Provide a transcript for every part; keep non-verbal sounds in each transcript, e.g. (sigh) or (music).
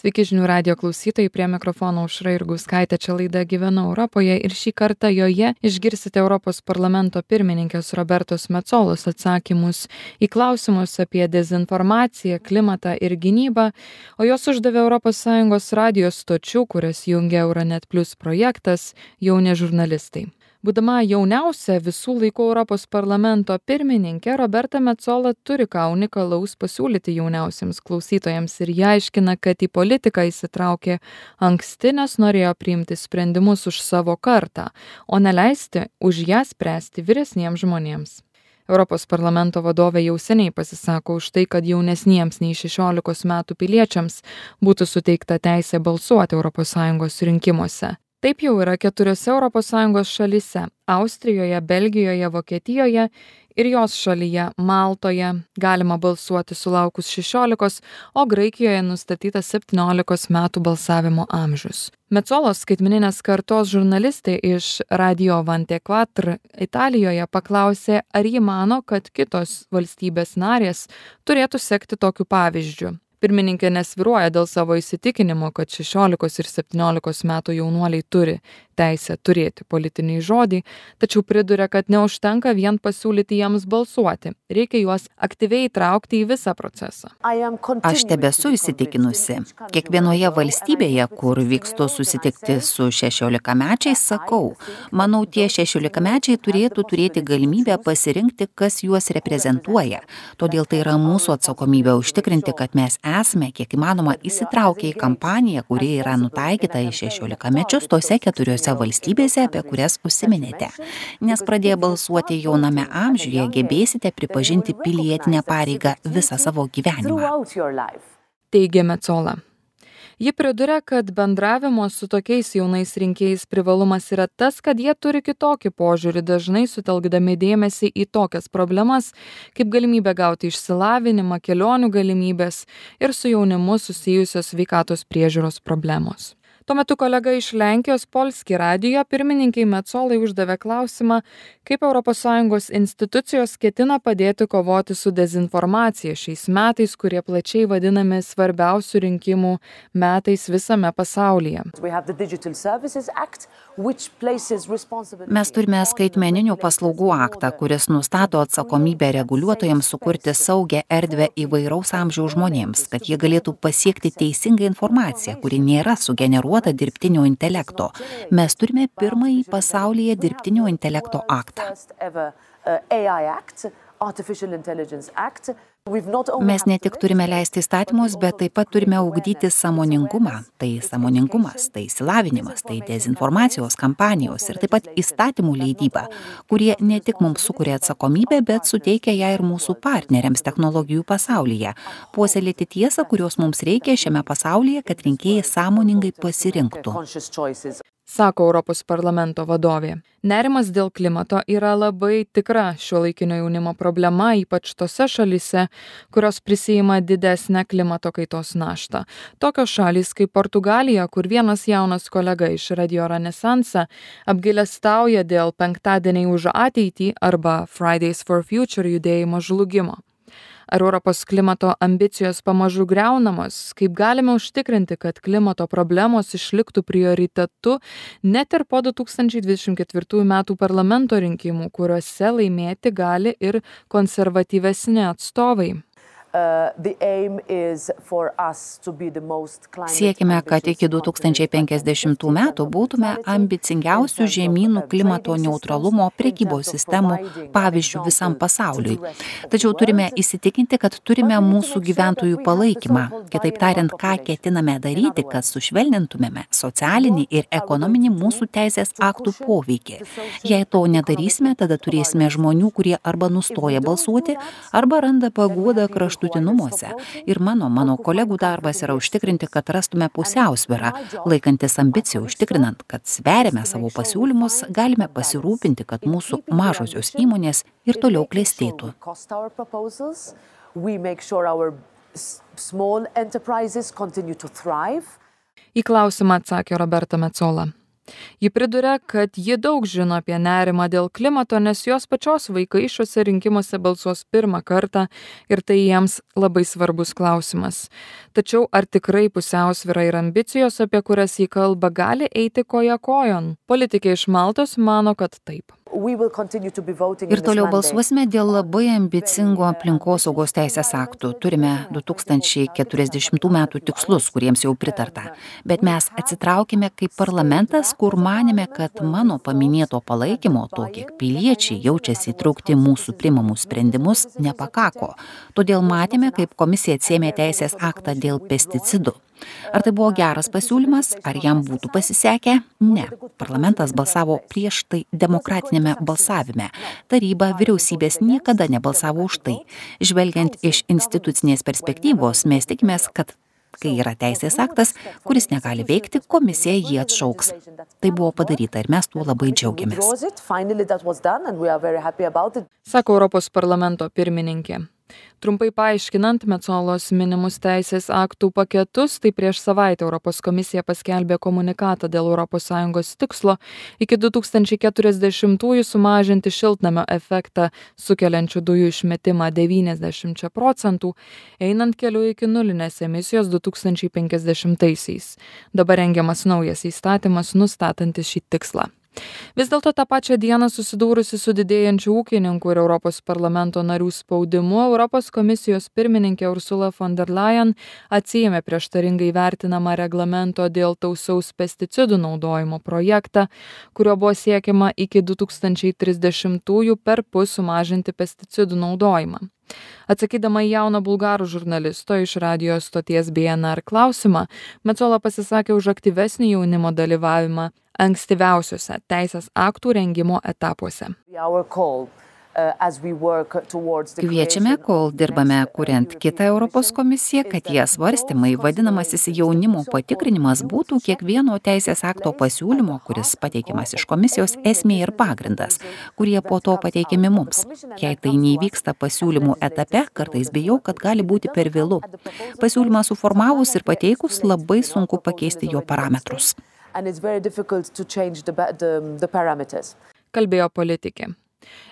Sveiki žinių radio klausytojai, prie mikrofono užra ir guskaitė čia laida Gyvenu Europoje ir šį kartą joje išgirsite Europos parlamento pirmininkės Robertos Metzolos atsakymus į klausimus apie dezinformaciją, klimatą ir gynybą, o jos uždavė ES radijos stočių, kurias jungia Euronet Plus projektas, jauni žurnalistai būdama jauniausia visų laikų europos parlamento pirmininkė roberta metsola turi ką unikalaus pasiūlyti jauniausiems klausytojams ir ji aiškina kad į politiką įsitraukė anksti nes norėjo priimti sprendimus už savo kartą o ne leisti už ją spręsti vyresniems žmonėms. Europos parlamento vadovė jau seniai pasisako už tai, kad jaunesniems nei 16 metų piliečiams būtų suteikta teisė balsuoti ES rinkimuose taip jau yra keturiose europos sąjungos šalyse austrijoje belgijoje vokietijoje ir jos šalyje maltoje. Galima balsuoti sulaukus šešiolikos o graikijoje nustatytas septyniolikos metų balsavimo amžius. Metsolos skaitmeninės kartos žurnalistė iš radijo vante quattr italijoje paklausė ar ji mano kad kitos valstybės narės turėtų sekti tokiu pavyzdžiu pirmininkė nesvyruoja dėl savo įsitikinimo kad šešiolikos ir septyniolikos metų jaunuoliai turi teisę turėti politinį žodį tačiau priduria kad neužtenka vien pasiūlyti jiems balsuoti. Reikia juos aktyviai įtraukti į visą procesą. Aš tebesu įsitikinusi. kiekvienoje valstybėje kur vykstu susitikti su šešiolikamečiais sakau manau tie šešiolikamečiai turėtų turėti galimybę pasirinkti kas juos reprezentuoja. Todėl tai yra mūsų atsakomybė užtikrinti kad mes esame kiek įmanoma įsitraukę į kampaniją kuri yra nutaikyta į šešiolikamečius tose keturiose valstybėse, apie kurias užsiminėte. Nes pradėję balsuoti jauname amžiuje gebėsite pripažinti pilietinę pareigą visą savo gyvenimą. Teigė Metzola. Ji priduria, kad bendravimo su tokiais jaunais rinkėjais privalumas yra tas, kad jie turi kitokį požiūrį, dažnai sutelkdami dėmesį į tokias problemas, kaip galimybė gauti išsilavinimą, kelionių galimybės ir su jaunimu susijusios sveikatos priežiūros problemos tuo metu kolega iš lenkijos polski radijo pirmininkei metsolai uždavė klausimą kaip europos sąjungos institucijos ketina padėti kovoti su dezinformacija šiais metais kurie plačiai vadinami svarbiausių rinkimų metais visame pasaulyje. Mes turime skaitmeninių paslaugų aktą kuris nustato atsakomybę reguliuotojams sukurti saugią erdvę įvairaus amžiaus žmonėms kad jie galėtų pasiekti teisingą informaciją kuri nėra sugeneruota integruota dirbtinio intelekto. Mes turime pirmąjį pasaulyje dirbtinio intelekto aktą. Mes ne tik turime leisti įstatymus, bet taip pat turime ugdyti samoningumą. Tai samoningumas, tai įsilavinimas, tai dezinformacijos kampanijos ir taip pat įstatymų leidyba, kurie ne tik mums sukuria atsakomybę, bet suteikia ją ir mūsų partneriams technologijų pasaulyje. Puoselėti tiesą, kurios mums reikia šiame pasaulyje, kad rinkėjai sąmoningai pasirinktų sako europos parlamento vadovė. Nerimas dėl klimato yra labai tikra šiuolaikinio jaunimo problema ypač tose šalyse kurios prisiima didesnę klimato kaitos naštą. Tokios šalys kaip portugalija kur vienas jaunas kolega iš radio renesansa apgailestauja dėl penktadieniai už ateitį arba fridays for future judėjimo žlugimo ar europos klimato ambicijos pamažu griaunamos? Kaip galime užtikrinti kad klimato problemos išliktų prioritetu net ir po du tūkstančiai dvidešim ketvirtųjų metų parlamento rinkimų kuriuose laimėti gali ir konservatyvesni atstovai Siekime, kad iki 2050 metų būtume ambicingiausių žemynų klimato neutralumo prekybos sistemų pavyzdžių visam pasauliui. Tačiau turime įsitikinti, kad turime mūsų gyventojų palaikymą. Kitaip tariant, ką ketiname daryti, kad sušvelnintumėme socialinį ir ekonominį mūsų teisės aktų poveikį. Jei to nedarysime, tada turėsime žmonių, kurie arba nustoja balsuoti, arba randa paguodą kraštų kraštutinumuose. Ir mano mano kolegų darbas yra užtikrinti kad rastume pusiausvyrą. Laikantis ambicijų užtikrinant kad sveriame savo pasiūlymus galime pasirūpinti kad mūsų mažosios įmonės ir toliau klestėtų. Į klausimą atsakė roberta metsola ji priduria kad ji daug žino apie nerimą dėl klimato nes jos pačios vaikai šiuose rinkimuose balsuos pirmą kartą ir tai jiems labai svarbus klausimas. Tačiau ar tikrai pusiausvyra ir ambicijos apie kurias ji kalba gali eiti koja kojon? Politikė iš maltos mano kad taip Ir toliau balsuosime dėl labai ambicingų aplinkosaugos teisės aktų. Turime 2040 metų tikslus, kuriems jau pritarta. Bet mes atsitraukime kaip parlamentas, kur manėme, kad mano paminėto palaikymo to, kiek piliečiai jaučiasi įtraukti mūsų primamus sprendimus, nepakako. Todėl matėme, kaip komisija atsėmė teisės aktą dėl pesticidų. Ar tai buvo geras pasiūlymas, ar jam būtų pasisekę? Ne. Parlamentas balsavo prieš tai demokratinėme balsavime. Taryba, vyriausybės niekada nebalsavo už tai. Žvelgiant iš institucinės perspektyvos, mes tikimės, kad kai yra teisės aktas, kuris negali veikti, komisija jį atšauks. Tai buvo padaryta ir mes tuo labai džiaugiamės. Sako Europos parlamento pirmininkė. Trumpai paaiškinant Metsolos minimus teisės aktų paketus, tai prieš savaitę Europos komisija paskelbė komunikatą dėl ES tikslo iki 2040-ųjų sumažinti šiltnamio efektą sukeliančių dujų išmetimą 90 procentų, einant keliu iki nulinės emisijos 2050-aisiais. Dabar rengiamas naujas įstatymas nustatantis šį tikslą vis dėlto tą pačią dieną susidūrusi su didėjančiu ūkininkų ir europos parlamento narių spaudimu europos komisijos pirmininkė ursula von der leyen atsiėmė prieštaringai vertinamą reglamento dėl tausaus pesticidų naudojimo projektą kuriuo buvo siekiama iki du tūkstančiai trisdešimtųjų perpus sumažinti pesticidų naudojimą. Atsakydama į jauno bulgarų žurnalisto iš radijo stoties bnr klausimą metsola pasisakė už aktyvesnį jaunimo dalyvavimą ankstyviausiuose teisės aktų rengimo etapuose Uh, Kviečiame, kol dirbame kuriant kitą Europos komisiją, kad tie svarstymai, vadinamasis jaunimo patikrinimas, būtų kiekvieno teisės akto pasiūlymo, kuris pateikiamas iš komisijos, esmė ir pagrindas, kurie po to pateikiami mums. Jei tai neįvyksta pasiūlymų etape, kartais bijau, kad gali būti per vėlu. Pasiūlymą suformavus ir pateikus labai sunku pakeisti jo parametrus. Kalbėjo politikė.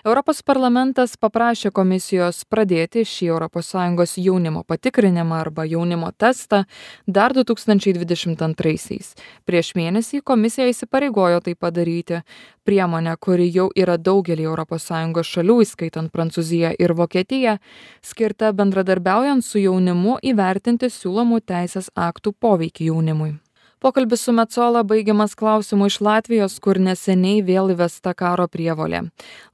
Europos parlamentas paprašė komisijos pradėti šį ES jaunimo patikrinimą arba jaunimo testą dar 2022-aisiais. Prieš mėnesį komisija įsipareigojo tai padaryti. Priemonė, kuri jau yra daugelį ES šalių, įskaitant Prancūziją ir Vokietiją, skirta bendradarbiaujant su jaunimu įvertinti siūlomų teisės aktų poveikį jaunimui pokalbis su metsola baigiamas klausimu iš latvijos kur neseniai vėl įvesta karo prievolė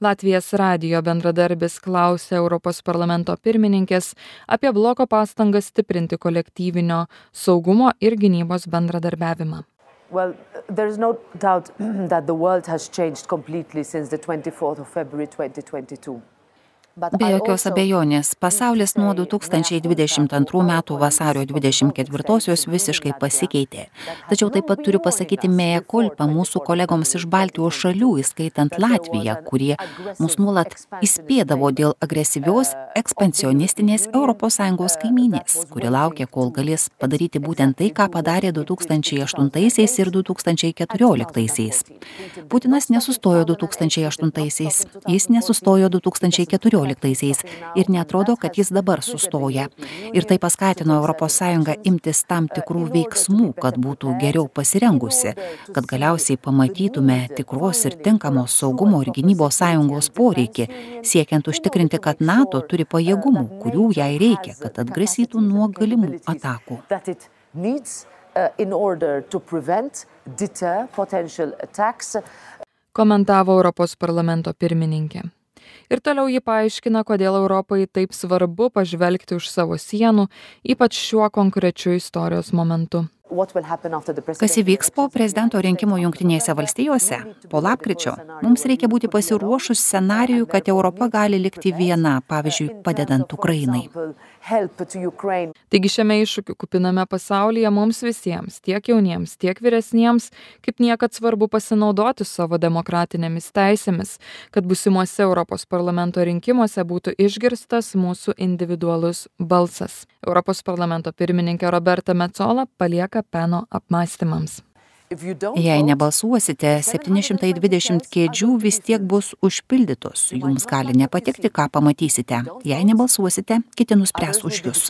latvijos radijo bendradarbis klausė europos parlamento pirmininkės apie bloko pastangas stiprinti kolektyvinio saugumo ir gynybos bendradarbiavimą Well, there is no doubt (clears throat) that the world has changed completely since the 24th of February 2022. Be jokios abejonės, pasaulis nuo 2022 metų vasario 24-osios visiškai pasikeitė. Tačiau taip pat turiu pasakyti mėja kulpą mūsų kolegoms iš Baltijos šalių, įskaitant Latviją, kurie mus nuolat įspėdavo dėl agresyvios ekspansionistinės ES kaimynės, kuri laukia, kol galės padaryti būtent tai, ką padarė 2008 ir 2014. Putinas nesustojo 2008, jis nesustojo 2014 keturioliktaisiais ir netrodo, kad jis dabar sustoja. Ir tai paskatino ES imtis tam tikrų veiksmų, kad būtų geriau pasirengusi, kad galiausiai pamatytume tikros ir tinkamos saugumo ir gynybos sąjungos poreikį, siekiant užtikrinti, kad NATO turi pajėgumų, kurių jai reikia, kad atgrasytų nuo galimų atakų. Komentavo Europos parlamento pirmininkė ir toliau ji paaiškina kodėl europai taip svarbu pažvelgti už savo sienų ypač šiuo konkrečiu istorijos momentu Kas įvyks po prezidento rinkimų Junktinėse valstijose? Po lapkričio mums reikia būti pasiruošus scenarijų, kad Europa gali likti viena, pavyzdžiui, padedant Ukrainai. Taigi šiame iššūkių kupiname pasaulyje mums visiems, tiek jauniems, tiek vyresniems, kaip niekad svarbu pasinaudoti savo demokratinėmis teisėmis, kad busimuose Europos parlamento rinkimuose būtų išgirstas mūsų individualus balsas. Europos parlamento pirmininkė Roberta Metzola palieka peno apmąstymams Jei nebalsuosite, 720 kėdžių vis tiek bus užpildytos. Jums gali nepatikti, ką pamatysite. Jei nebalsuosite, kiti nuspręs už jūs.